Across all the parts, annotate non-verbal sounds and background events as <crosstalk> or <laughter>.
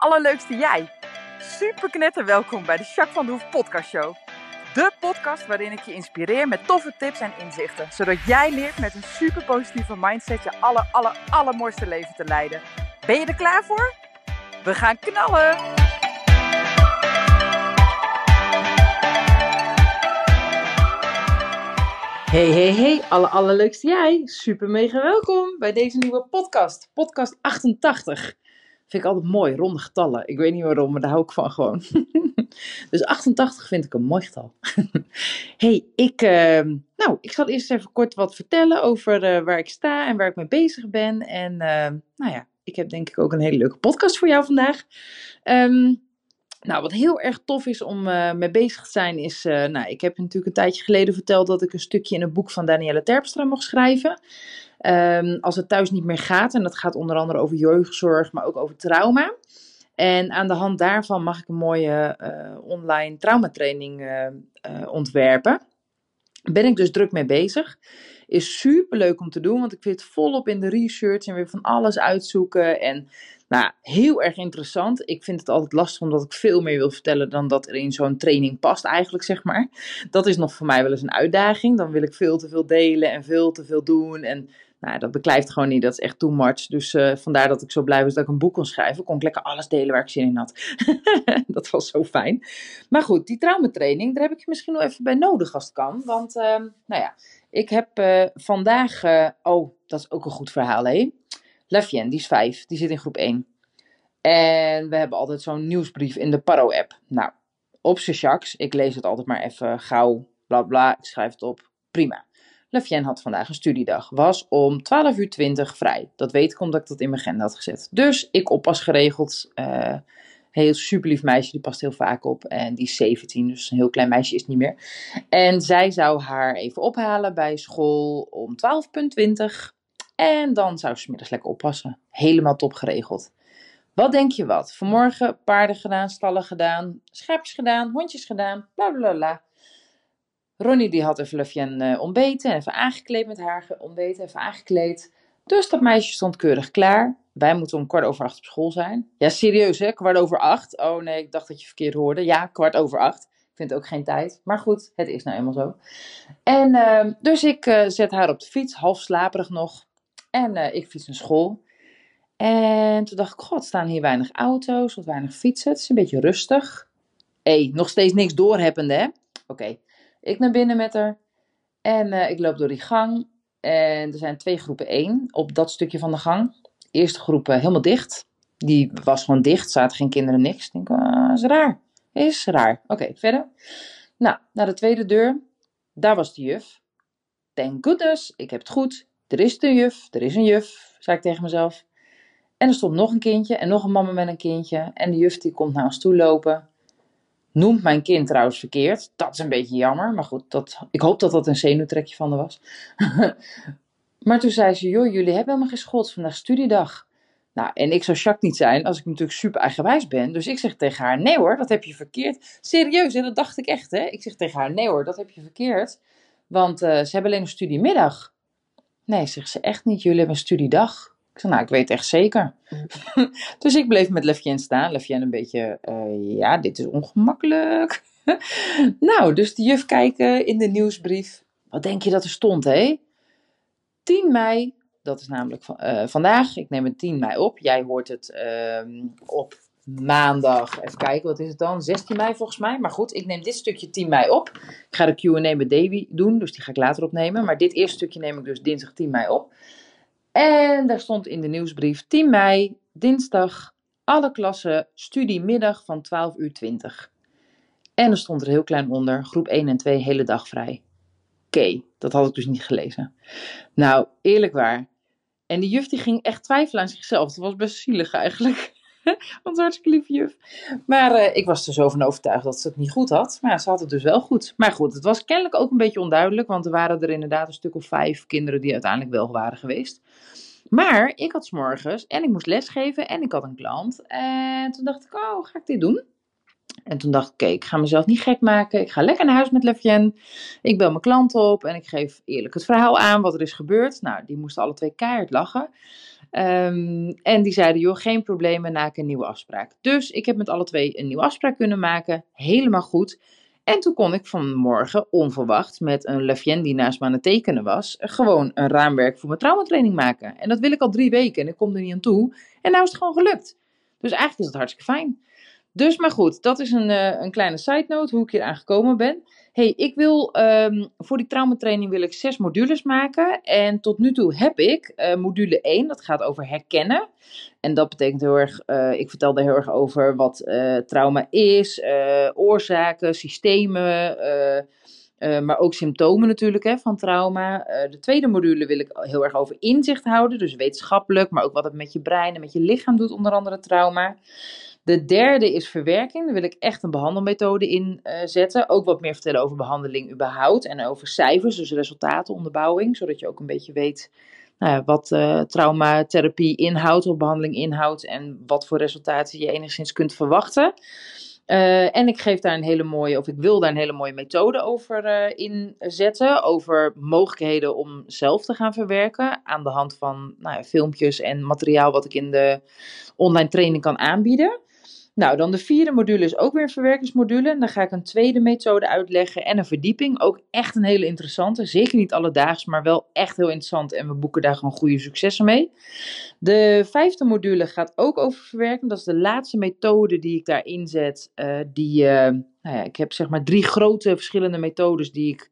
allerleukste jij. Super knetter welkom bij de Jacques van de Hoef podcast show. De podcast waarin ik je inspireer met toffe tips en inzichten. Zodat jij leert met een super positieve mindset je aller, aller, allermooiste leven te leiden. Ben je er klaar voor? We gaan knallen! Hey, hey, hey, alle allerleukste jij. Super mega welkom bij deze nieuwe podcast. Podcast 88. Vind ik altijd mooi, ronde getallen. Ik weet niet waarom, maar daar hou ik van gewoon. <laughs> dus 88 vind ik een mooi getal. <laughs> hey, ik, uh, nou, ik zal eerst even kort wat vertellen over uh, waar ik sta en waar ik mee bezig ben. En uh, nou ja, ik heb denk ik ook een hele leuke podcast voor jou vandaag. Um, nou, wat heel erg tof is om uh, mee bezig te zijn, is. Uh, nou, ik heb natuurlijk een tijdje geleden verteld dat ik een stukje in een boek van Danielle Terpstra mocht schrijven. Um, als het thuis niet meer gaat, en dat gaat onder andere over jeugdzorg, maar ook over trauma. En aan de hand daarvan mag ik een mooie uh, online traumatraining ontwerpen. Ben ik dus druk mee bezig. Is super leuk om te doen, want ik zit volop in de research en weer van alles uitzoeken. En nou, heel erg interessant. Ik vind het altijd lastig omdat ik veel meer wil vertellen dan dat er in zo'n training past eigenlijk, zeg maar. Dat is nog voor mij wel eens een uitdaging. Dan wil ik veel te veel delen en veel te veel doen. En nou, dat beklijft gewoon niet. Dat is echt too much. Dus uh, vandaar dat ik zo blij was dat ik een boek kon schrijven. Kon ik lekker alles delen waar ik zin in had. <laughs> dat was zo fijn. Maar goed, die traumatraining, daar heb ik je misschien nog even bij nodig als het kan. Want, uh, nou ja, ik heb uh, vandaag... oh, dat is ook een goed verhaal, hé. Lefjen, die is vijf, die zit in groep 1. En we hebben altijd zo'n nieuwsbrief in de Paro-app. Nou, op z'n ik lees het altijd maar even gauw, bla bla, ik schrijf het op, prima. Lefjen had vandaag een studiedag, was om 12.20 uur 20 vrij. Dat weet ik omdat ik dat in mijn agenda had gezet. Dus ik oppas geregeld, uh, heel super lief meisje, die past heel vaak op. En die is 17, dus een heel klein meisje is niet meer. En zij zou haar even ophalen bij school om 12.20 en dan zou ze middags lekker oppassen. Helemaal top geregeld. Wat denk je wat? Vanmorgen paarden gedaan, stallen gedaan, schaapjes gedaan, hondjes gedaan, bla bla bla. Ronnie die had even Lefjen uh, ontbeten en even aangekleed met haar ontbeten, even aangekleed. Dus dat meisje stond keurig klaar. Wij moeten om kwart over acht op school zijn. Ja, serieus hè, kwart over acht. Oh nee, ik dacht dat je verkeerd hoorde. Ja, kwart over acht. Ik vind ook geen tijd. Maar goed, het is nou eenmaal zo. En uh, dus ik uh, zet haar op de fiets, half slaperig nog. En uh, ik fiets naar school. En toen dacht ik, god, staan hier weinig auto's, wat weinig fietsen. Het is een beetje rustig. Hé, hey, nog steeds niks doorhebbende, hè? Oké. Ik naar binnen met haar. En uh, ik loop door die gang. En er zijn twee groepen één op dat stukje van de gang. De eerste groep uh, helemaal dicht. Die was gewoon dicht, zaten geen kinderen, niks. Ik denk, uh, is raar. Is raar. Oké, verder. Nou, naar de tweede deur. Daar was de juf. Thank goodness, ik heb het goed. Er is een juf, er is een juf, zei ik tegen mezelf. En er stond nog een kindje en nog een mama met een kindje. En de juf die komt naar ons toe lopen. Noemt mijn kind trouwens verkeerd. Dat is een beetje jammer. Maar goed, dat, ik hoop dat dat een zenuwtrekje van haar was. <laughs> maar toen zei ze, joh, jullie hebben helemaal geen school. vandaag studiedag. Nou, en ik zou Jacques niet zijn als ik natuurlijk super eigenwijs ben. Dus ik zeg tegen haar, nee hoor, dat heb je verkeerd. Serieus, en dat dacht ik echt, hè. Ik zeg tegen haar, nee hoor, dat heb je verkeerd. Want uh, ze hebben alleen een studiemiddag. Nee, zegt ze echt niet. Jullie hebben een studiedag. Ik zei, nou, ik weet echt zeker. <laughs> dus ik bleef met Lefjen staan. Lefjen een beetje, uh, ja, dit is ongemakkelijk. <laughs> nou, dus de juf kijken in de nieuwsbrief. Wat denk je dat er stond, hé? 10 mei, dat is namelijk uh, vandaag. Ik neem het 10 mei op. Jij hoort het uh, op maandag, even kijken, wat is het dan? 16 mei volgens mij. Maar goed, ik neem dit stukje 10 mei op. Ik ga de Q&A met Davy doen, dus die ga ik later opnemen. Maar dit eerste stukje neem ik dus dinsdag 10 mei op. En daar stond in de nieuwsbrief 10 mei, dinsdag, alle klassen, studiemiddag van 12 uur 20. En er stond er heel klein onder, groep 1 en 2, hele dag vrij. Oké, dat had ik dus niet gelezen. Nou, eerlijk waar. En die juf die ging echt twijfelen aan zichzelf. Dat was best zielig eigenlijk. <laughs> Want hartstikke lieve juf. Maar uh, ik was er zo van overtuigd dat ze het niet goed had. Maar ja, ze had het dus wel goed. Maar goed, het was kennelijk ook een beetje onduidelijk. Want er waren er inderdaad een stuk of vijf kinderen die uiteindelijk wel waren geweest. Maar ik had s'morgens en ik moest lesgeven en ik had een klant. En toen dacht ik, oh, ga ik dit doen? En toen dacht ik, oké, ik ga mezelf niet gek maken. Ik ga lekker naar huis met Lefjen. Ik bel mijn klant op en ik geef eerlijk het verhaal aan wat er is gebeurd. Nou, die moesten alle twee keihard lachen. Ehm, en die zeiden, joh, geen problemen, maak een nieuwe afspraak. Dus ik heb met alle twee een nieuwe afspraak kunnen maken. Helemaal goed. En toen kon ik vanmorgen onverwacht met een Lefien die naast me aan het tekenen was, gewoon een raamwerk voor mijn traumatraining maken. En dat wil ik al drie weken en ik kom er niet aan toe. En nou is het gewoon gelukt. Dus eigenlijk is het hartstikke fijn. Dus maar goed, dat is een, uh, een kleine side note hoe ik hier aangekomen ben. hey, ik wil um, voor die traumatraining wil ik zes modules maken. En tot nu toe heb ik uh, module 1, dat gaat over herkennen. En dat betekent heel erg, uh, ik vertelde heel erg over wat trauma is, oorzaken, systemen. Maar ook symptomen natuurlijk hè, van trauma. De tweede module wil ik heel erg over inzicht houden. Dus wetenschappelijk, maar ook wat het met je brein en met je lichaam doet, onder andere trauma. De derde is verwerking. Daar wil ik echt een behandelmethode in uh, zetten. Ook wat meer vertellen over behandeling überhaupt. En over cijfers, dus resultaten, onderbouwing. Zodat je ook een beetje weet nou ja, wat uh, traumatherapie inhoudt of behandeling inhoudt. En wat voor resultaten je enigszins kunt verwachten. Uh, en ik geef daar een hele mooie, of ik wil daar een hele mooie methode over uh, inzetten. Over mogelijkheden om zelf te gaan verwerken. Aan de hand van nou ja, filmpjes en materiaal wat ik in de online training kan aanbieden. Nou, dan de vierde module is ook weer een verwerkingsmodule. En dan ga ik een tweede methode uitleggen en een verdieping. Ook echt een hele interessante. Zeker niet alledaags, maar wel echt heel interessant. En we boeken daar gewoon goede successen mee. De vijfde module gaat ook over verwerking. Dat is de laatste methode die ik daar inzet. Uh, die, uh, nou ja, ik heb zeg maar drie grote verschillende methodes die ik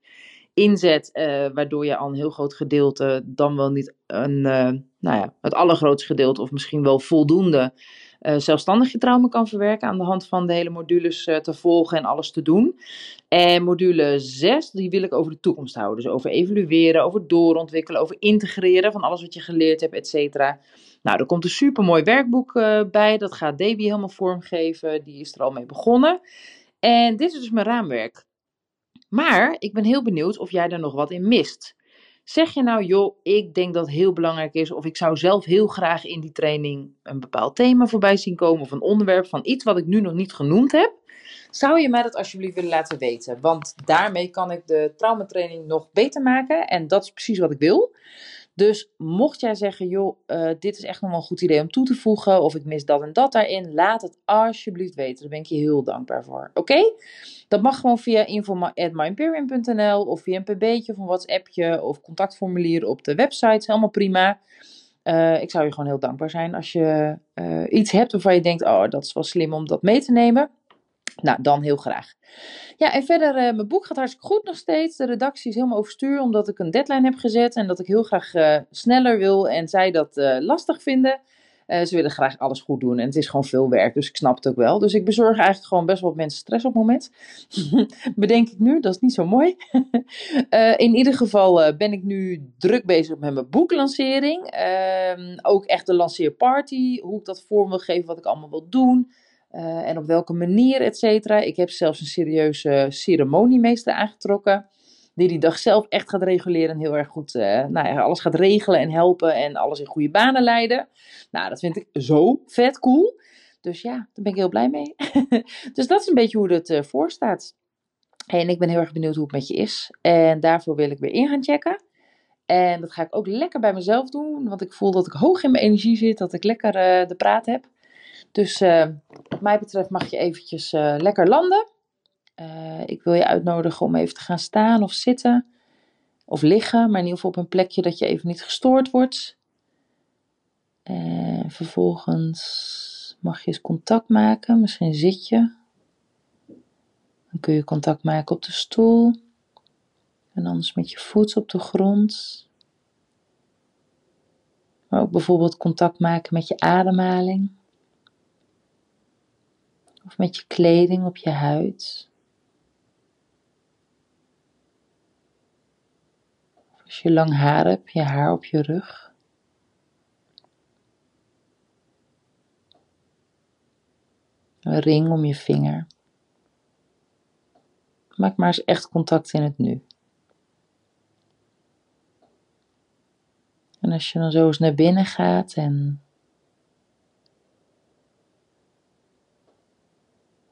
inzet. Uh, waardoor je al een heel groot gedeelte, dan wel niet een, nou ja, het allergrootste gedeelte, of misschien wel voldoende zelfstandig je trauma kan verwerken aan de hand van de hele modules uh, te volgen en alles te doen. En module 6, die wil ik over de toekomst houden. Dus over evalueren, over doorontwikkelen, over integreren van alles wat je geleerd hebt, et cetera. Nou, er komt een supermooi werkboek uh, bij. Dat gaat Davy helemaal vormgeven. Die is er al mee begonnen. En dit is dus mijn raamwerk. Maar ik ben heel benieuwd of jij er nog wat in mist. Zeg je nou, joh, ik denk dat het heel belangrijk is, of ik zou zelf heel graag in die training een bepaald thema voorbij zien komen, of een onderwerp van iets wat ik nu nog niet genoemd heb, zou je mij dat alsjeblieft willen laten weten? Want daarmee kan ik de traumatraining nog beter maken en dat is precies wat ik wil. Dus mocht jij zeggen, joh, uh, dit is echt nog wel een goed idee om toe te voegen, of ik mis dat en dat daarin, laat het alsjeblieft weten. Daar ben ik je heel dankbaar voor. Oké? Dat mag gewoon via info.myimperium.nl of via een pb'tje of een whatsappje of contactformulier op de website. Helemaal prima. Uh, ik zou je gewoon heel dankbaar zijn als je uh, iets hebt waarvan je denkt, oh, dat is wel slim om dat mee te nemen. Nou, dan heel graag. Ja, en verder, uh, mijn boek gaat hartstikke goed nog steeds. De redactie is helemaal overstuur omdat ik een deadline heb gezet en dat ik heel graag uh, sneller wil en zij dat uh, lastig vinden. ze willen graag alles goed doen en het is gewoon veel werk, dus ik snap het ook wel. Dus ik bezorg eigenlijk gewoon best wel mensen stress op het moment. <laughs> Bedenk ik nu, dat is niet zo mooi. <laughs> in ieder geval ben ik nu druk bezig met mijn boeklancering. Ehm, ook echt de lanceerparty, hoe ik dat vorm wil geven, wat ik allemaal wil doen. Uh, en op welke manier, et cetera. Ik heb zelfs een serieuze ceremoniemeester aangetrokken. Die die dag zelf echt gaat reguleren en heel erg goed uh, nou alles gaat regelen en helpen en alles in goede banen leiden. Nou, dat vind ik zo vet cool. Dus ja, daar ben ik heel blij mee. <laughs> dus dat is een beetje hoe het uh, voor staat. En ik ben heel erg benieuwd hoe het met je is. En daarvoor wil ik weer in gaan checken. En dat ga ik ook lekker bij mezelf doen. Want ik voel dat ik hoog in mijn energie zit. Dat ik lekker de praat heb. Dus uh, wat mij betreft mag je eventjes uh, lekker landen. Uh, ik wil je uitnodigen om even te gaan staan of zitten. Of liggen, maar in ieder geval op een plekje dat je even niet gestoord wordt. En vervolgens mag je eens contact maken. Misschien zit je. Dan kun je contact maken op de stoel. En anders met je voet op de grond. Maar ook bijvoorbeeld contact maken met je ademhaling of met je kleding op je huid. Of als je lang haar hebt, je haar op je rug. Een ring om je vinger. Maak maar eens echt contact in het nu. En als je dan zo eens naar binnen gaat en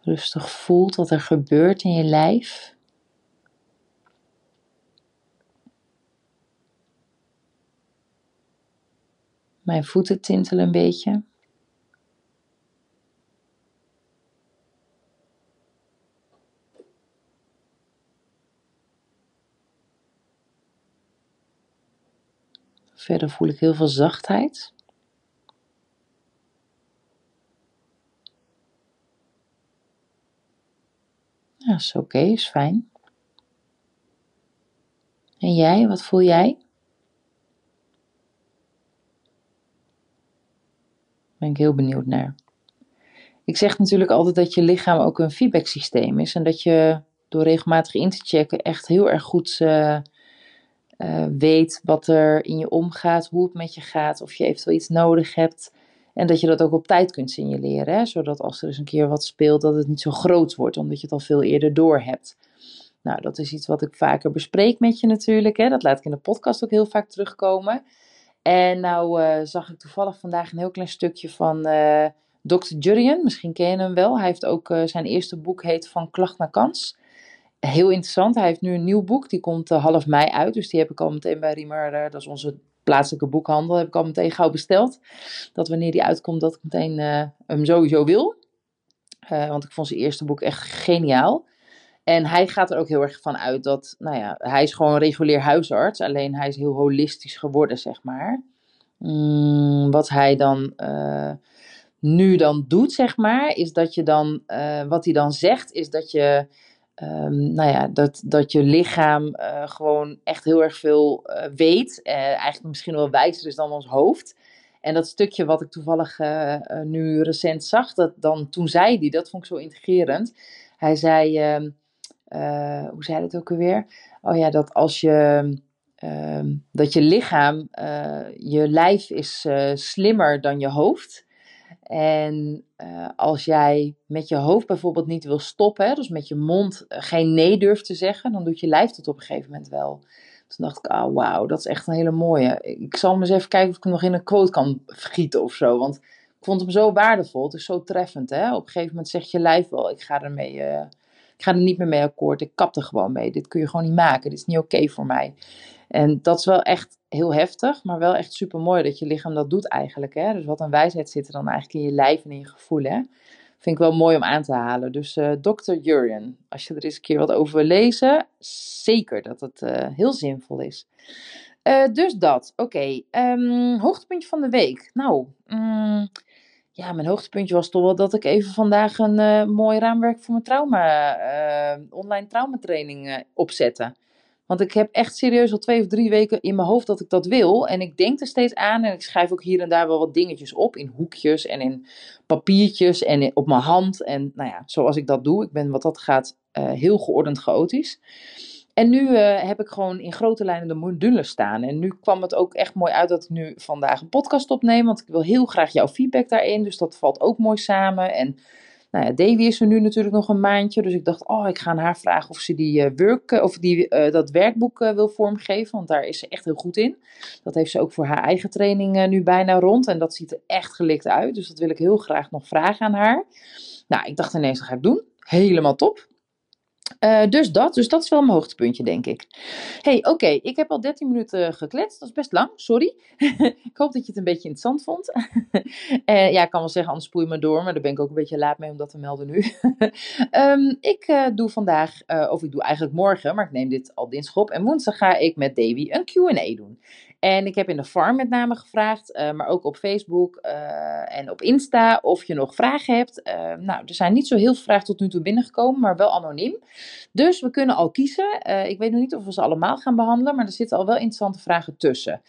rustig voelt wat er gebeurt in je lijf. Mijn voeten tintelen een beetje. Verder voel ik heel veel zachtheid. Ja, is oké, is fijn. En jij, wat voel jij? Ben ik heel benieuwd naar. Ik zeg natuurlijk altijd dat je lichaam ook een feedbacksysteem is en dat je door regelmatig in te checken echt heel erg goed uh, uh, weet wat er in je omgaat, hoe het met je gaat, of je eventueel iets nodig hebt. En dat je dat ook op tijd kunt signaleren, hè? zodat als er eens een keer wat speelt, dat het niet zo groot wordt, omdat je het al veel eerder door hebt. Nou, dat is iets wat ik vaker bespreek met je natuurlijk. Hè? Dat laat ik in de podcast ook heel vaak terugkomen. En nou uh, zag ik toevallig vandaag een heel klein stukje van uh, Dr. Jurien. Misschien ken je hem wel. Hij heeft ook uh, zijn eerste boek heet Van Klacht naar Kans heel interessant. Hij heeft nu een nieuw boek, die komt half mei uit. Dus die heb ik al meteen bij Riemer, dat is onze plaatselijke boekhandel, heb ik al meteen gauw besteld. Dat wanneer die uitkomt, dat ik meteen uh, hem sowieso wil. want ik vond zijn eerste boek echt geniaal. En hij gaat er ook heel erg van uit dat, nou ja, hij is gewoon regulier huisarts. Alleen hij is heel holistisch geworden, zeg maar. Mm, wat hij dan nu dan doet, zeg maar, is dat je dan, wat hij dan zegt, is dat je Um, nou ja, dat, dat je lichaam uh, gewoon echt heel erg veel uh, weet. Uh, eigenlijk misschien wel wijzer is dan ons hoofd. En dat stukje wat ik toevallig nu recent zag, dat dan, toen zei hij, dat vond ik zo integrerend. Hij zei, ehm, hoe zei het ook alweer? Oh ja, dat als je, ehm, dat je lichaam, je lijf is slimmer dan je hoofd. En uh, als jij met je hoofd bijvoorbeeld niet wil stoppen, dus met je mond uh, geen nee durft te zeggen, dan doet je lijf dat op een gegeven moment wel. Toen dacht ik, ah oh, wauw, dat is echt een hele mooie. Ik zal eens even kijken of ik hem nog in een quote kan vergieten of zo. Want ik vond hem zo waardevol. Het is zo treffend. Hè? Op een gegeven moment zegt je lijf wel, ik ga, ermee, uh, ik ga er niet meer mee akkoord. Ik kap er gewoon mee. Dit kun je gewoon niet maken. Dit is niet oké voor mij. En dat is wel echt heel heftig, maar wel echt super mooi dat je lichaam dat doet eigenlijk. Hè? Dus wat een wijsheid zit er dan eigenlijk in je lijf en in je gevoelen. Vind ik wel mooi om aan te halen. Dus uh, Dr. Jurien, als je er eens een keer wat over wil lezen, zeker dat het uh, heel zinvol is. Uh, dus dat, oké. Um, hoogtepuntje van de week. Nou, um, ja, mijn hoogtepuntje was toch wel dat ik even vandaag een mooi raamwerk voor mijn trauma, online traumatraining opzette. Want ik heb echt serieus al twee of drie weken in mijn hoofd dat ik dat wil. En ik denk er steeds aan en ik schrijf ook hier en daar wel wat dingetjes op. In hoekjes en in papiertjes en op mijn hand. En nou ja, zoals ik dat doe. Ik ben wat dat gaat uh, heel geordend chaotisch. En nu uh, heb ik gewoon in grote lijnen de modules staan. En nu kwam het ook echt mooi uit dat ik nu vandaag een podcast opneem. Want ik wil heel graag jouw feedback daarin. Dus dat valt ook mooi samen. En nou Davy is er nu natuurlijk nog een maandje. Dus ik dacht, oh, ik ga aan haar vragen of ze die, uh, work, of die, uh, dat werkboek wil vormgeven. Want daar is ze echt heel goed in. Dat heeft ze ook voor haar eigen training nu bijna rond. En dat ziet er echt gelikt uit. Dus dat wil ik heel graag nog vragen aan haar. Nou, ik dacht ineens, dat ga ik doen. Helemaal top. Uh, dus dat, dus dat is wel mijn hoogtepuntje, denk ik. hey, oké, ik heb al 13 minuten gekletst. Dat is best lang, sorry. <laughs> ik hoop dat je het een beetje interessant vond. uh, <laughs> ja, ik kan wel zeggen, anders spoel je me door, maar daar ben ik ook een beetje laat mee om dat te melden nu. um, <laughs> ik uh, doe vandaag, of ik doe eigenlijk morgen, maar ik neem dit al dinsdag op. En woensdag ga ik met Davy een Q&A doen. En ik heb in de farm met name gevraagd, uh, maar ook op Facebook uh, en op Insta of je nog vragen hebt. Uh, nou, er zijn niet zo heel veel vragen tot nu toe binnengekomen, maar wel anoniem. Dus we kunnen al kiezen. ik weet nog niet of we ze allemaal gaan behandelen, maar er zitten al wel interessante vragen tussen.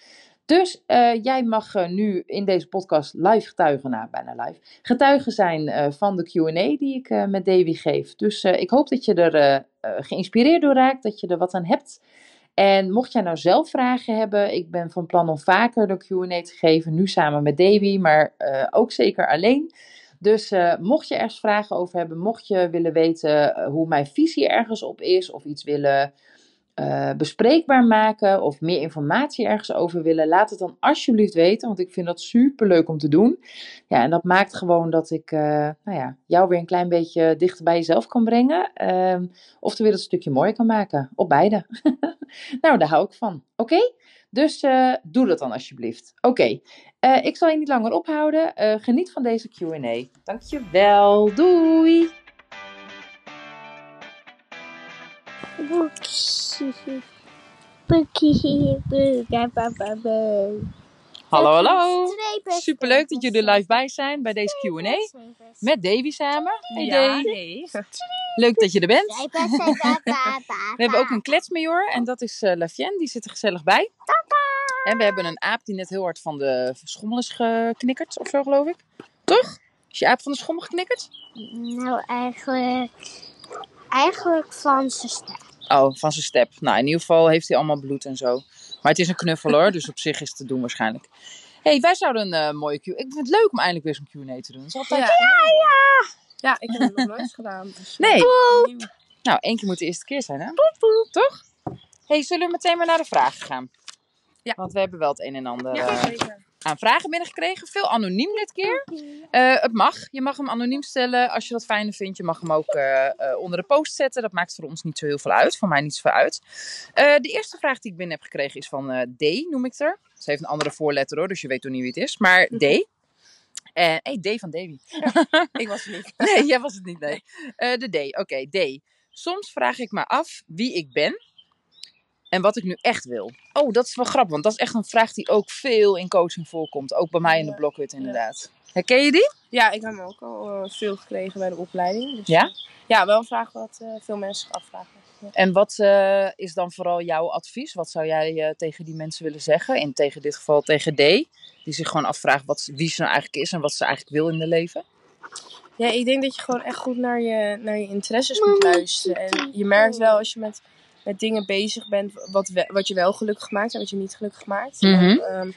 Dus jij mag nu in deze podcast live getuigen, nou bijna live, getuigen zijn van de Q&A die ik met Davy geef. Dus ik hoop dat je er geïnspireerd door raakt, dat je er wat aan hebt. En mocht jij nou zelf vragen hebben, ik ben van plan om vaker de QA te geven, nu samen met Davy, maar uh, ook zeker alleen. Dus uh, mocht je ergens vragen over hebben, mocht je willen weten uh, hoe mijn visie ergens op is, of iets willen eh, bespreekbaar maken of meer informatie ergens over willen, laat het dan alsjeblieft weten, want ik vind dat super leuk om te doen. Ja, en dat maakt gewoon dat ik uh, nou ja, jou weer een klein beetje dichter bij jezelf kan brengen. Uh, of de wereld een stukje mooier kan maken. Op beide. <laughs> nou, daar hou ik van. Oké? Dus uh, doe dat dan alsjeblieft. Oké, uh, ik zal je niet langer ophouden. Uh, geniet van deze QA. Dankjewel. Doei. Hallo, hallo. Superleuk dat jullie er live bij zijn bij deze Q&A. Met Davy samen. Hey Ja. Leuk dat je er bent. We hebben ook een kletsmajor en dat is eh Lafienne, die zit er gezellig bij. En we hebben een aap die net heel hard van de schommel is geknikkerd of zo geloof ik. Toch? Is je aap van de schommel geknikkerd? Nou, eigenlijk, eigenlijk van zijn stem. Oh, van zijn step. Nou, in ieder geval heeft hij allemaal bloed en zo. Maar het is een knuffel hoor, dus op zich is het te doen waarschijnlijk. hey, wij zouden een eh, mooie Q... Ik vind het leuk om eindelijk weer zo'n Q&A te doen. Is altijd... Ja. Ja, ik heb het nog nooit gedaan. dus, Nee. eh, nieuw. Nou, één keer moet de eerste keer zijn, hè? Toch? hey, zullen we meteen maar naar de vragen gaan? Ja. Want we hebben wel het een en ander Ja, eh, zeker. Aan vragen binnengekregen. Veel anoniem dit keer. Eh, het mag. Je mag hem anoniem stellen als je dat fijner vindt. Je mag hem ook eh, eh, onder de post zetten. Dat maakt voor ons niet zo heel veel uit. Voor mij niet zoveel uit. De eerste vraag die ik binnen heb gekregen is van D, noem ik het er. Ze heeft een andere voorletter hoor, dus je weet toch niet wie het is. Maar D. En hey, D van Davy. Ik was er niet. <laughs> Nee, jij was het niet, nee. De D, oké, D. Soms vraag ik me af wie ik ben en wat ik nu echt wil. Oh, dat is wel grappig, want dat is echt een vraag die ook veel in coaching voorkomt. Ook bij mij in de blokhut inderdaad. Herken je die? Ja, ik heb hem ook al eh, veel gekregen bij de opleiding. Dus, Ja? Ja, wel een vraag wat eh, veel mensen zich afvragen. Ja. En wat eh, is dan vooral jouw advies? Wat zou jij eh, tegen die mensen willen zeggen? In tegen dit geval tegen D. Die zich gewoon afvraagt wat, wie ze nou eigenlijk is en wat ze eigenlijk wil in het leven. Ja, ik denk dat je gewoon echt goed naar je, naar je interesses moet luisteren. En je merkt wel als je met, met dingen bezig bent wat, we- wat je wel gelukkig maakt en wat je niet gelukkig maakt. Mhm. En, ehm,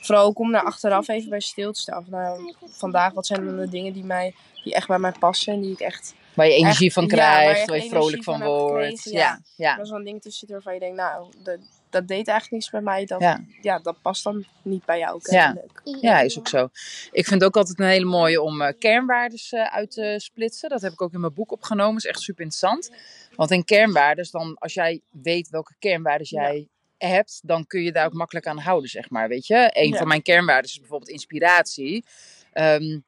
vooral ook om daar achteraf even bij stil te staan. Nou, vandaag, wat zijn dan de dingen die, mij, die echt bij mij passen en die ik echt... Waar je energie Echt, van ja, waar je krijgt, echt waar je vrolijk van wordt. gekregen, ja. ja. Ja. Dat is wel een ding tussen zitten waarvan je denkt, nou, dat, dat deed eigenlijk niks bij mij. Dat, ja. Ja. dat past dan niet bij jou. Ja. kennelijk. Ja, is ook zo. Ik vind het ook altijd een hele mooie om eh, kernwaardes eh, uit te splitsen. Dat heb ik ook in mijn boek opgenomen. is echt super interessant. Want in kernwaardes, dan, als jij weet welke kernwaardes jij hebt, dan kun je daar ook makkelijk aan houden, zeg maar. Weet je, een Ja. van mijn kernwaarden is bijvoorbeeld inspiratie. Ehm,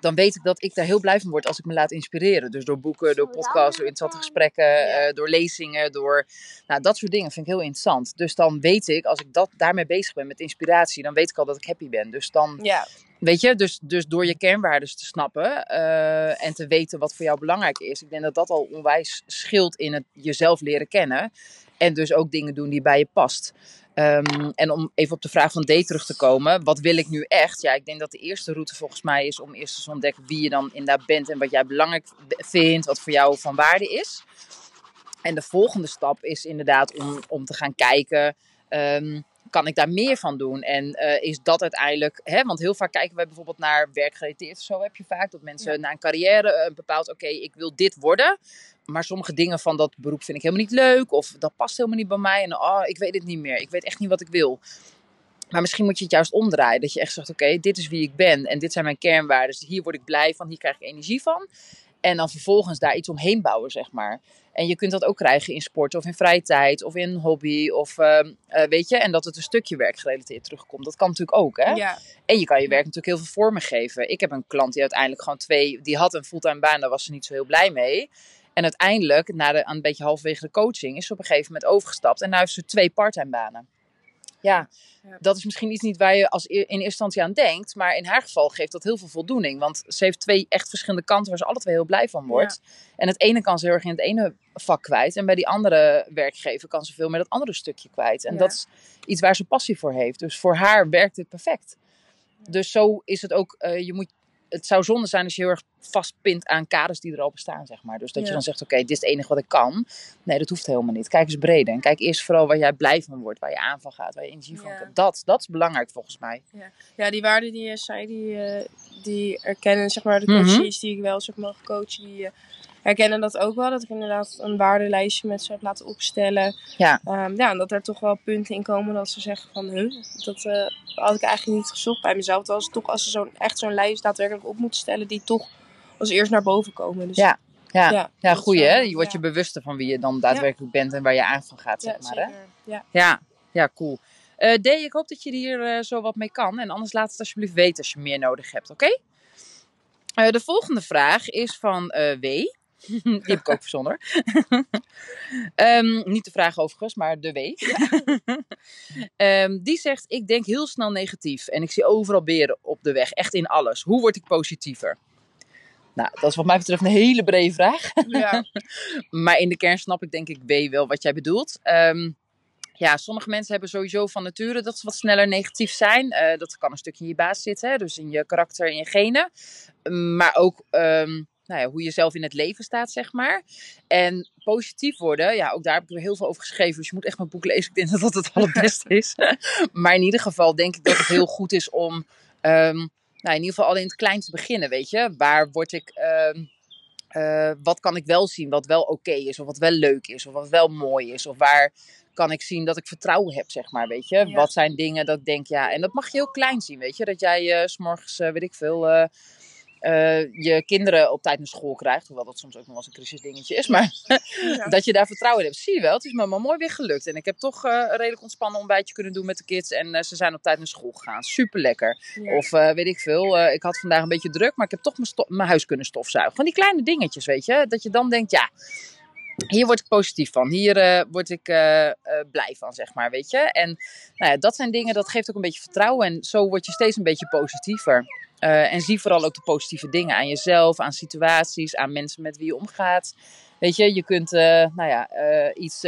dan weet ik dat ik daar heel blij van word als ik me laat inspireren. Dus door boeken, door podcasts, door interessante gesprekken, eh, door lezingen, door... Nou, dat soort dingen vind ik heel interessant. Dus dan weet ik, als ik dat, daarmee bezig ben met inspiratie, dan weet ik al dat ik happy ben. Dus dan Ja, Weet je, dus, dus door je kernwaarden te snappen eh, en te weten wat voor jou belangrijk is. Ik denk dat dat al onwijs scheelt in het jezelf leren kennen. En dus ook dingen doen die bij je past. Ehm, en om even op de vraag van D terug te komen. Wat wil ik nu echt? Ja, ik denk dat de eerste route volgens mij is om eerst eens ontdekken wie je dan inderdaad bent. En wat jij belangrijk vindt, wat voor jou van waarde is. En de volgende stap is inderdaad om, om te gaan kijken. ehm, kan ik daar meer van doen? En eh, is dat uiteindelijk, hè, want heel vaak kijken wij bijvoorbeeld naar werkgerelateerd of zo heb je vaak, dat mensen Ja. na een carrière eh, bepaalt, oké, ik wil dit worden, maar sommige dingen van dat beroep vind ik helemaal niet leuk of dat past helemaal niet bij mij en oh, ik weet het niet meer, ik weet echt niet wat ik wil. Maar misschien moet je het juist omdraaien, dat je echt zegt, oké, dit is wie ik ben en dit zijn mijn kernwaarden, hier word ik blij van, hier krijg ik energie van. En dan vervolgens daar iets omheen bouwen, zeg maar. En je kunt dat ook krijgen in sport of in vrije tijd of in hobby of ehm, eh, weet je. En dat het een stukje werkgerelateerd terugkomt. Dat kan natuurlijk ook, hè? ja. En je kan je werk natuurlijk heel veel vormen geven. Ik heb een klant die uiteindelijk gewoon twee, die had een fulltime baan, daar was ze niet zo heel blij mee. En uiteindelijk, na de, aan een beetje halverwege de coaching, is ze op een gegeven moment overgestapt. En nu heeft ze twee parttime banen. Ja, Ja. dat is misschien iets niet waar je als in eerste instantie aan denkt. Maar in haar geval geeft dat heel veel voldoening. Want ze heeft twee echt verschillende kanten waar ze alle twee heel blij van wordt. En het ene kan ze heel erg in het ene vak kwijt. En bij die andere werkgever kan ze veel meer dat andere stukje kwijt. En Ja. dat is iets waar ze passie voor heeft. Dus voor haar werkt het perfect. Dus zo is het ook. eh, je moet, het zou zonde zijn als je heel erg vastpint aan kaders die er al bestaan, zeg maar. Dus dat je Ja. dan zegt, oké, dit is het enige wat ik kan. Nee, dat hoeft helemaal niet. Kijk eens breder. En kijk eerst vooral waar jij blij van wordt. Waar je aan van gaat. Waar je energie van Ja. krijgt. Dat, dat is belangrijk volgens mij. ja, die waarden die je zei, die, eh, die erkennen zeg maar de Mhm. coaches die ik wel heb mogen coachen, die, eh, herkennen dat ook wel. Dat ik inderdaad een waardelijstje met ze heb laten opstellen. Ja. Ehm, ja, en dat er toch wel punten in komen dat ze zeggen van... Huh, dat eh, had ik eigenlijk niet gezocht bij mezelf. Terwijl ze toch als ze zo'n, echt zo'n lijst daadwerkelijk op moeten stellen... die toch als eerst naar boven komen. Dus, Ja, Ja, ja, goeie hè. Je wordt je bewuster van wie je dan daadwerkelijk bent en waar je aan van gaat, Ja, zeg maar zeker. Ja. Ja, ja, cool. Eh D, ik hoop dat je hier eh, zo wat mee kan. En anders laat het alsjeblieft weten als je meer nodig hebt, oké? Eh, de volgende vraag is van W. <laughs> Die heb ik ook verzonnen. <laughs> Ehm, niet de vraag overigens, maar de W. <laughs> Ehm, die zegt, ik denk heel snel negatief. En ik zie overal beren op de weg. Echt in alles. Hoe word ik positiever? Nou, dat is wat mij betreft een hele brede vraag. Ja. <laughs> Maar in de kern snap ik denk ik B wel wat jij bedoelt. Ehm, ja, sommige mensen hebben sowieso van nature dat ze wat sneller negatief zijn. Eh, dat kan een stukje in je baas zitten, hè? dus in je karakter, in je genen. Maar ook ehm, nou ja, hoe je zelf in het leven staat, zeg maar. En positief worden, ja, ook daar heb ik er heel veel over geschreven. Dus je moet echt mijn boek lezen. Ik denk <laughs> dat dat het allerbeste is. <laughs> maar in ieder geval denk ik dat het heel goed is om... ehm, nou, in ieder geval al in het klein te beginnen, weet je. Waar word ik... ehm, eh, wat kan ik wel zien wat wel oké is, of wat wel leuk is, of wat wel mooi is, of waar kan ik zien dat ik vertrouwen heb, zeg maar, weet je. Ja. Wat zijn dingen dat ik denk, ja, en dat mag je heel klein zien, weet je. Dat jij eh, s s'morgens, eh, weet ik veel, eh, eh, je kinderen op tijd naar school krijgt, hoewel dat soms ook nog wel eens een crisisdingetje is, maar <laughs> Ja. <laughs> dat je daar vertrouwen in hebt. Zie je wel, het is me maar mooi weer gelukt. En ik heb toch eh, een redelijk ontspannen ontbijtje kunnen doen met de kids en eh, ze zijn op tijd naar school gegaan. Super lekker. Ja. Of eh, weet ik veel, eh, ik had vandaag een beetje druk, maar ik heb toch mijn, huis kunnen stofzuigen. Van die kleine dingetjes, weet je. Dat je dan denkt, ja, hier word ik positief van. Hier eh, word ik eh, eh, blij van, zeg maar, weet je. En nou ja, dat zijn dingen, dat geeft ook een beetje vertrouwen. En zo word je steeds een beetje positiever. Eh, en zie vooral ook de positieve dingen aan jezelf, aan situaties, aan mensen met wie je omgaat. Weet je, je kunt eh, nou ja, eh, iets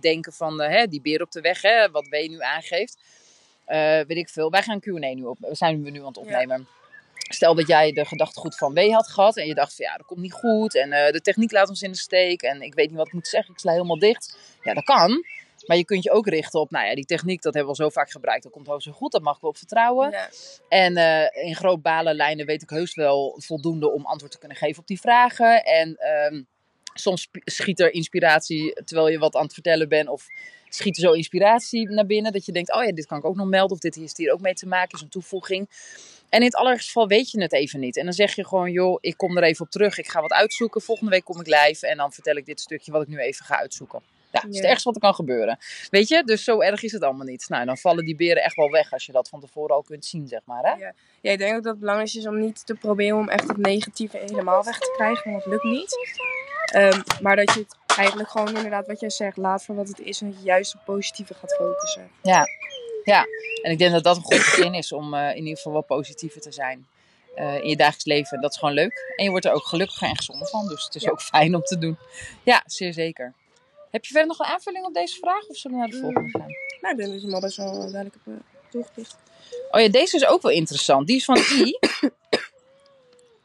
denken van hè, die beer op de weg, hè, wat W nu aangeeft. Weet ik veel. Wij gaan Q&A nu op. We zijn we nu aan het opnemen. Stel dat jij de gedachtegoed van W had gehad en je dacht van ja, dat komt niet goed en de techniek laat ons in de steek en ik weet niet wat ik moet zeggen, ik sla helemaal dicht. Ja, dat kan. Maar je kunt je ook richten op, nou ja, die techniek, dat hebben we al zo vaak gebruikt, dat komt wel zo goed, daar mag ik wel op vertrouwen. Ja. En eh, in groot balenlijnen weet ik heus wel voldoende om antwoord te kunnen geven op die vragen. En ehm, soms schiet er inspiratie terwijl je wat aan het vertellen bent. Of schiet er zo inspiratie naar binnen dat je denkt, oh ja, dit kan ik ook nog melden. Of dit heeft hier ook mee te maken, is een toevoeging. En in het allerergste geval weet je het even niet. En dan zeg je gewoon, joh, ik kom er even op terug. Ik ga wat uitzoeken. Volgende week kom ik live en dan vertel ik dit stukje wat ik nu even ga uitzoeken. Ja, dat is het ergste wat er kan gebeuren. Weet je, dus zo erg is het allemaal niet. Nou, dan vallen die beren echt wel weg als je dat van tevoren al kunt zien, zeg maar. Hè? Ja. ja, ik denk ook dat het belangrijk is om niet te proberen om echt het negatieve helemaal weg te krijgen, want dat lukt niet. Ehm, maar dat je het eigenlijk gewoon inderdaad wat jij zegt, laat voor wat het is en dat je juist op positieve gaat focussen. Ja, ja. En ik denk dat dat een goed begin is om eh, in ieder geval wat positiever te zijn eh, in je dagelijks leven. Dat is gewoon leuk. En je wordt er ook gelukkiger en gezonder van. Dus het is Ja. ook fijn om te doen. Ja, zeer zeker. Heb je verder nog een aanvulling op deze vraag? Of zullen we naar de volgende gaan? Nou, ik denk dat je hem al best wel duidelijk hebt toegelicht. Oh ja, deze is ook wel interessant. Die is van I. <coughs>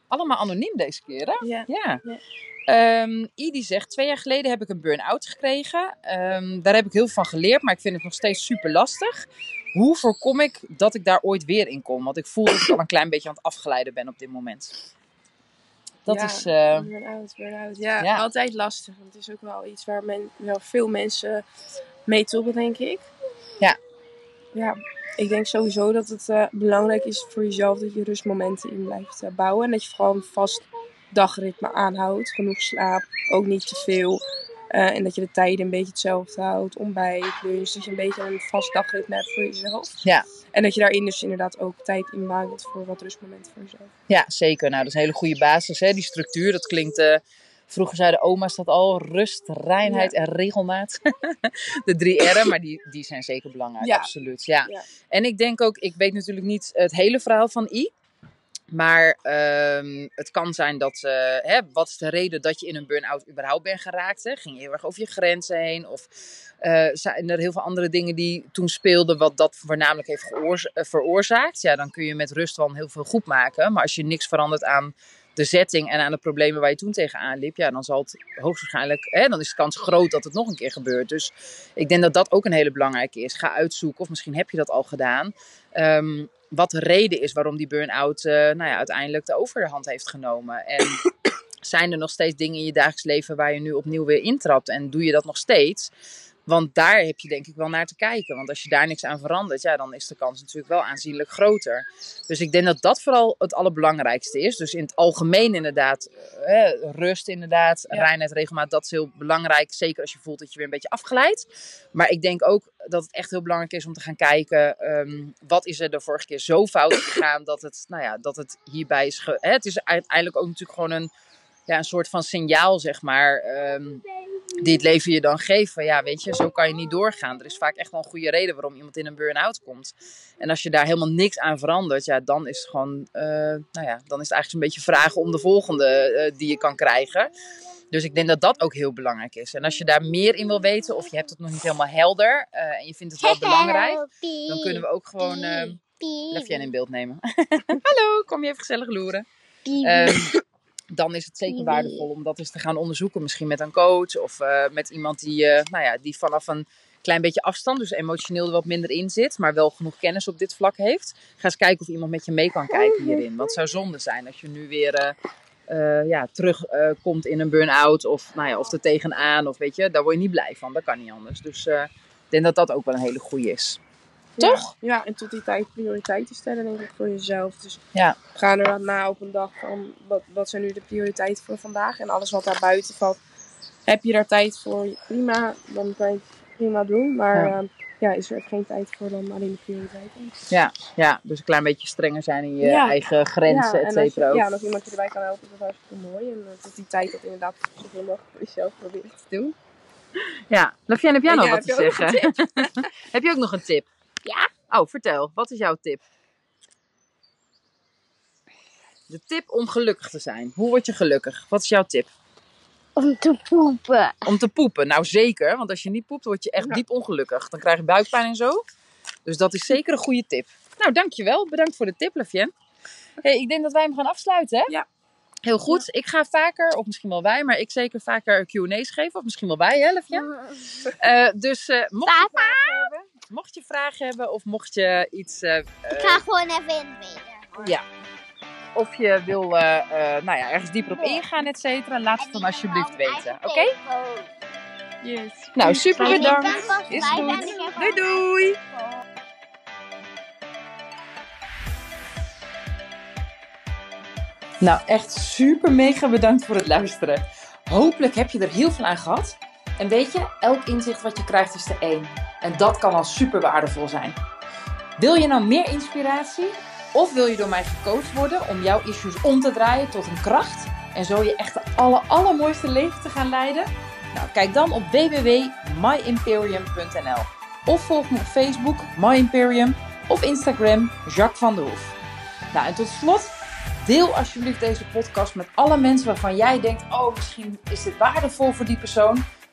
Allemaal anoniem deze keer, hè? Ja. Ja. Ja. Ehm, I die zegt, twee jaar geleden heb ik een burn-out gekregen. Ehm, daar heb ik heel veel van geleerd, maar ik vind het nog steeds super lastig. Hoe voorkom ik dat ik daar ooit weer in kom? Want ik voel dat ik al een klein beetje aan het afgeleiden ben op dit moment. Dat Ja, is... eh, burn-out, burn-out. Ja, Ja. altijd lastig. Want het is ook wel iets waar men, wel veel mensen mee toppen, denk ik. Ja. Ja, ik denk sowieso dat het eh, belangrijk is voor jezelf dat je rustmomenten in blijft eh, bouwen. En dat je vooral een vast dagritme aanhoudt. Genoeg slaap, ook niet te veel. En dat je de tijden een beetje hetzelfde houdt. Ontbijt, lunch. Dat je een beetje een vast dagritme hebt voor jezelf. Ja. En dat je daarin dus inderdaad ook tijd inbouwt voor wat rustmomenten voor jezelf. Ja, zeker. Nou, dat is een hele goede basis, hè? die structuur. Dat klinkt... eh, vroeger zeiden oma's dat al. Rust, reinheid en regelmaat. <laughs> de drie R'en, maar die, die zijn zeker belangrijk. Ja. Absoluut, ja. Ja. En ik denk ook... Ik weet natuurlijk niet het hele verhaal van I. Maar ehm, het kan zijn dat... eh, hè, wat is de reden dat je in een burn-out überhaupt bent geraakt? Hè? Ging je heel erg over je grenzen heen? Of eh, zijn er heel veel andere dingen die toen speelden... wat dat voornamelijk heeft veroorzaakt? Ja, dan kun je met rust wel heel veel goed maken. Maar als je niks verandert aan de setting en aan de problemen waar je toen tegenaan liep, ja, dan zal het hoogstwaarschijnlijk, hè, dan is de kans groot dat het nog een keer gebeurt. Dus ik denk dat dat ook een hele belangrijke is. Ga uitzoeken, of misschien heb je dat al gedaan, ehm, wat de reden is waarom die burn-out eh, nou ja, uiteindelijk de overhand heeft genomen. En <coughs> zijn er nog steeds dingen in je dagelijks leven waar je nu opnieuw weer intrapt? En doe je dat nog steeds? Want daar heb je denk ik wel naar te kijken. Want als je daar niks aan verandert, ja, dan is de kans natuurlijk wel aanzienlijk groter. Dus ik denk dat dat vooral het allerbelangrijkste is. Dus in het algemeen inderdaad, eh, rust inderdaad, Ja. reinheid, regelmaat, dat is heel belangrijk. Zeker als je voelt dat je weer een beetje afgeleid. Maar ik denk ook dat het echt heel belangrijk is om te gaan kijken, ehm, wat is er de vorige keer zo fout gegaan dat het, nou ja, dat het hierbij is. Ge- hè, het is uiteindelijk ook natuurlijk gewoon een, ja, een soort van signaal, zeg maar. ehm, die het leven je dan geeft. Van ja, weet je, zo kan je niet doorgaan. Er is vaak echt wel een goede reden waarom iemand in een burn-out komt. En als je daar helemaal niks aan verandert, ja, dan is het gewoon, eh, nou ja, dan is het eigenlijk een beetje vragen om de volgende eh, die je kan krijgen. Dus ik denk dat dat ook heel belangrijk is. En als je daar meer in wil weten, of je hebt het nog niet helemaal helder eh, en je vindt het wel belangrijk, dan kunnen we ook gewoon uh, Lefjen in beeld nemen. <laughs> Hallo, kom je even gezellig loeren. Ehm, dan is het zeker waardevol om dat eens te gaan onderzoeken. Misschien met een coach of uh, met iemand die, uh, nou ja, die vanaf een klein beetje afstand, dus emotioneel er wat minder in zit, maar wel genoeg kennis op dit vlak heeft. Ga eens kijken of iemand met je mee kan kijken hierin. Wat zou zonde zijn als je nu weer uh, ja, terugkomt in een burn-out of, nou ja, of er tegenaan. Of weet je, daar word je niet blij van. Dat kan niet anders. Dus ik denk dat dat ook wel een hele goede is. Toch? Ja, ja, en tot die tijd prioriteiten stellen, denk ik, voor jezelf. Dus ja. ga inderdaad na op een dag van wat, wat zijn nu de prioriteiten voor vandaag. En alles wat daar buiten valt, heb je daar tijd voor? Prima, dan kan je het prima doen. Maar ja. Uh, ja, is er geen tijd voor dan alleen de prioriteiten. Ja, ja, dus een klein beetje strenger zijn in je ja. eigen grenzen, et cetera. Ja, en als iemand je erbij kan helpen, is dat hartstikke mooi. En uh, tot die tijd dat inderdaad zoveel mogelijk voor jezelf proberen te doen. Ja, Lafien, heb jij nog wat te zeggen? <laughs> heb je ook nog een tip? Ja. Oh, vertel. Wat is jouw tip? De tip om gelukkig te zijn. Hoe word je gelukkig? Wat is jouw tip? Om te poepen. Om te poepen. Nou zeker, want als je niet poept, word je echt ja. diep ongelukkig. Dan krijg je buikpijn en zo. Dus dat is zeker een goede tip. Nou, dankjewel. Bedankt voor de tip, Lafien. Hey, ik denk dat wij hem gaan afsluiten, hè? Ja. Heel goed. Ik ga vaker, of misschien wel wij, maar ik zeker vaker Q&A's geven. Of misschien wel wij, hè, Lafien? Uh, dus uh, mocht je vragen hebben, mocht je vragen hebben of mocht je iets... Uh, ik ga gewoon even inbeden. Ja. Of je wil nou ja, ergens dieper op ingaan, et cetera. Laat het dan alsjeblieft weten. Oké? Okay? Yes. Nou, super bedankt. Is goed. Doei doei. Nou, echt super mega bedankt voor het luisteren. Hopelijk heb je er heel veel aan gehad. En weet je, elk inzicht wat je krijgt is er één. En dat kan al super waardevol zijn. Wil je nou meer inspiratie? Of wil je door mij gecoacht worden om jouw issues om te draaien tot een kracht? En zo je echt de aller, allermooiste leven te gaan leiden? Nou, kijk dan op www.myimperium.nl Of volg me op Facebook, My Imperium, of Instagram, Jacques van der Hoef. Nou, en tot slot, deel alsjeblieft deze podcast met alle mensen waarvan jij denkt: oh, misschien is dit waardevol voor die persoon.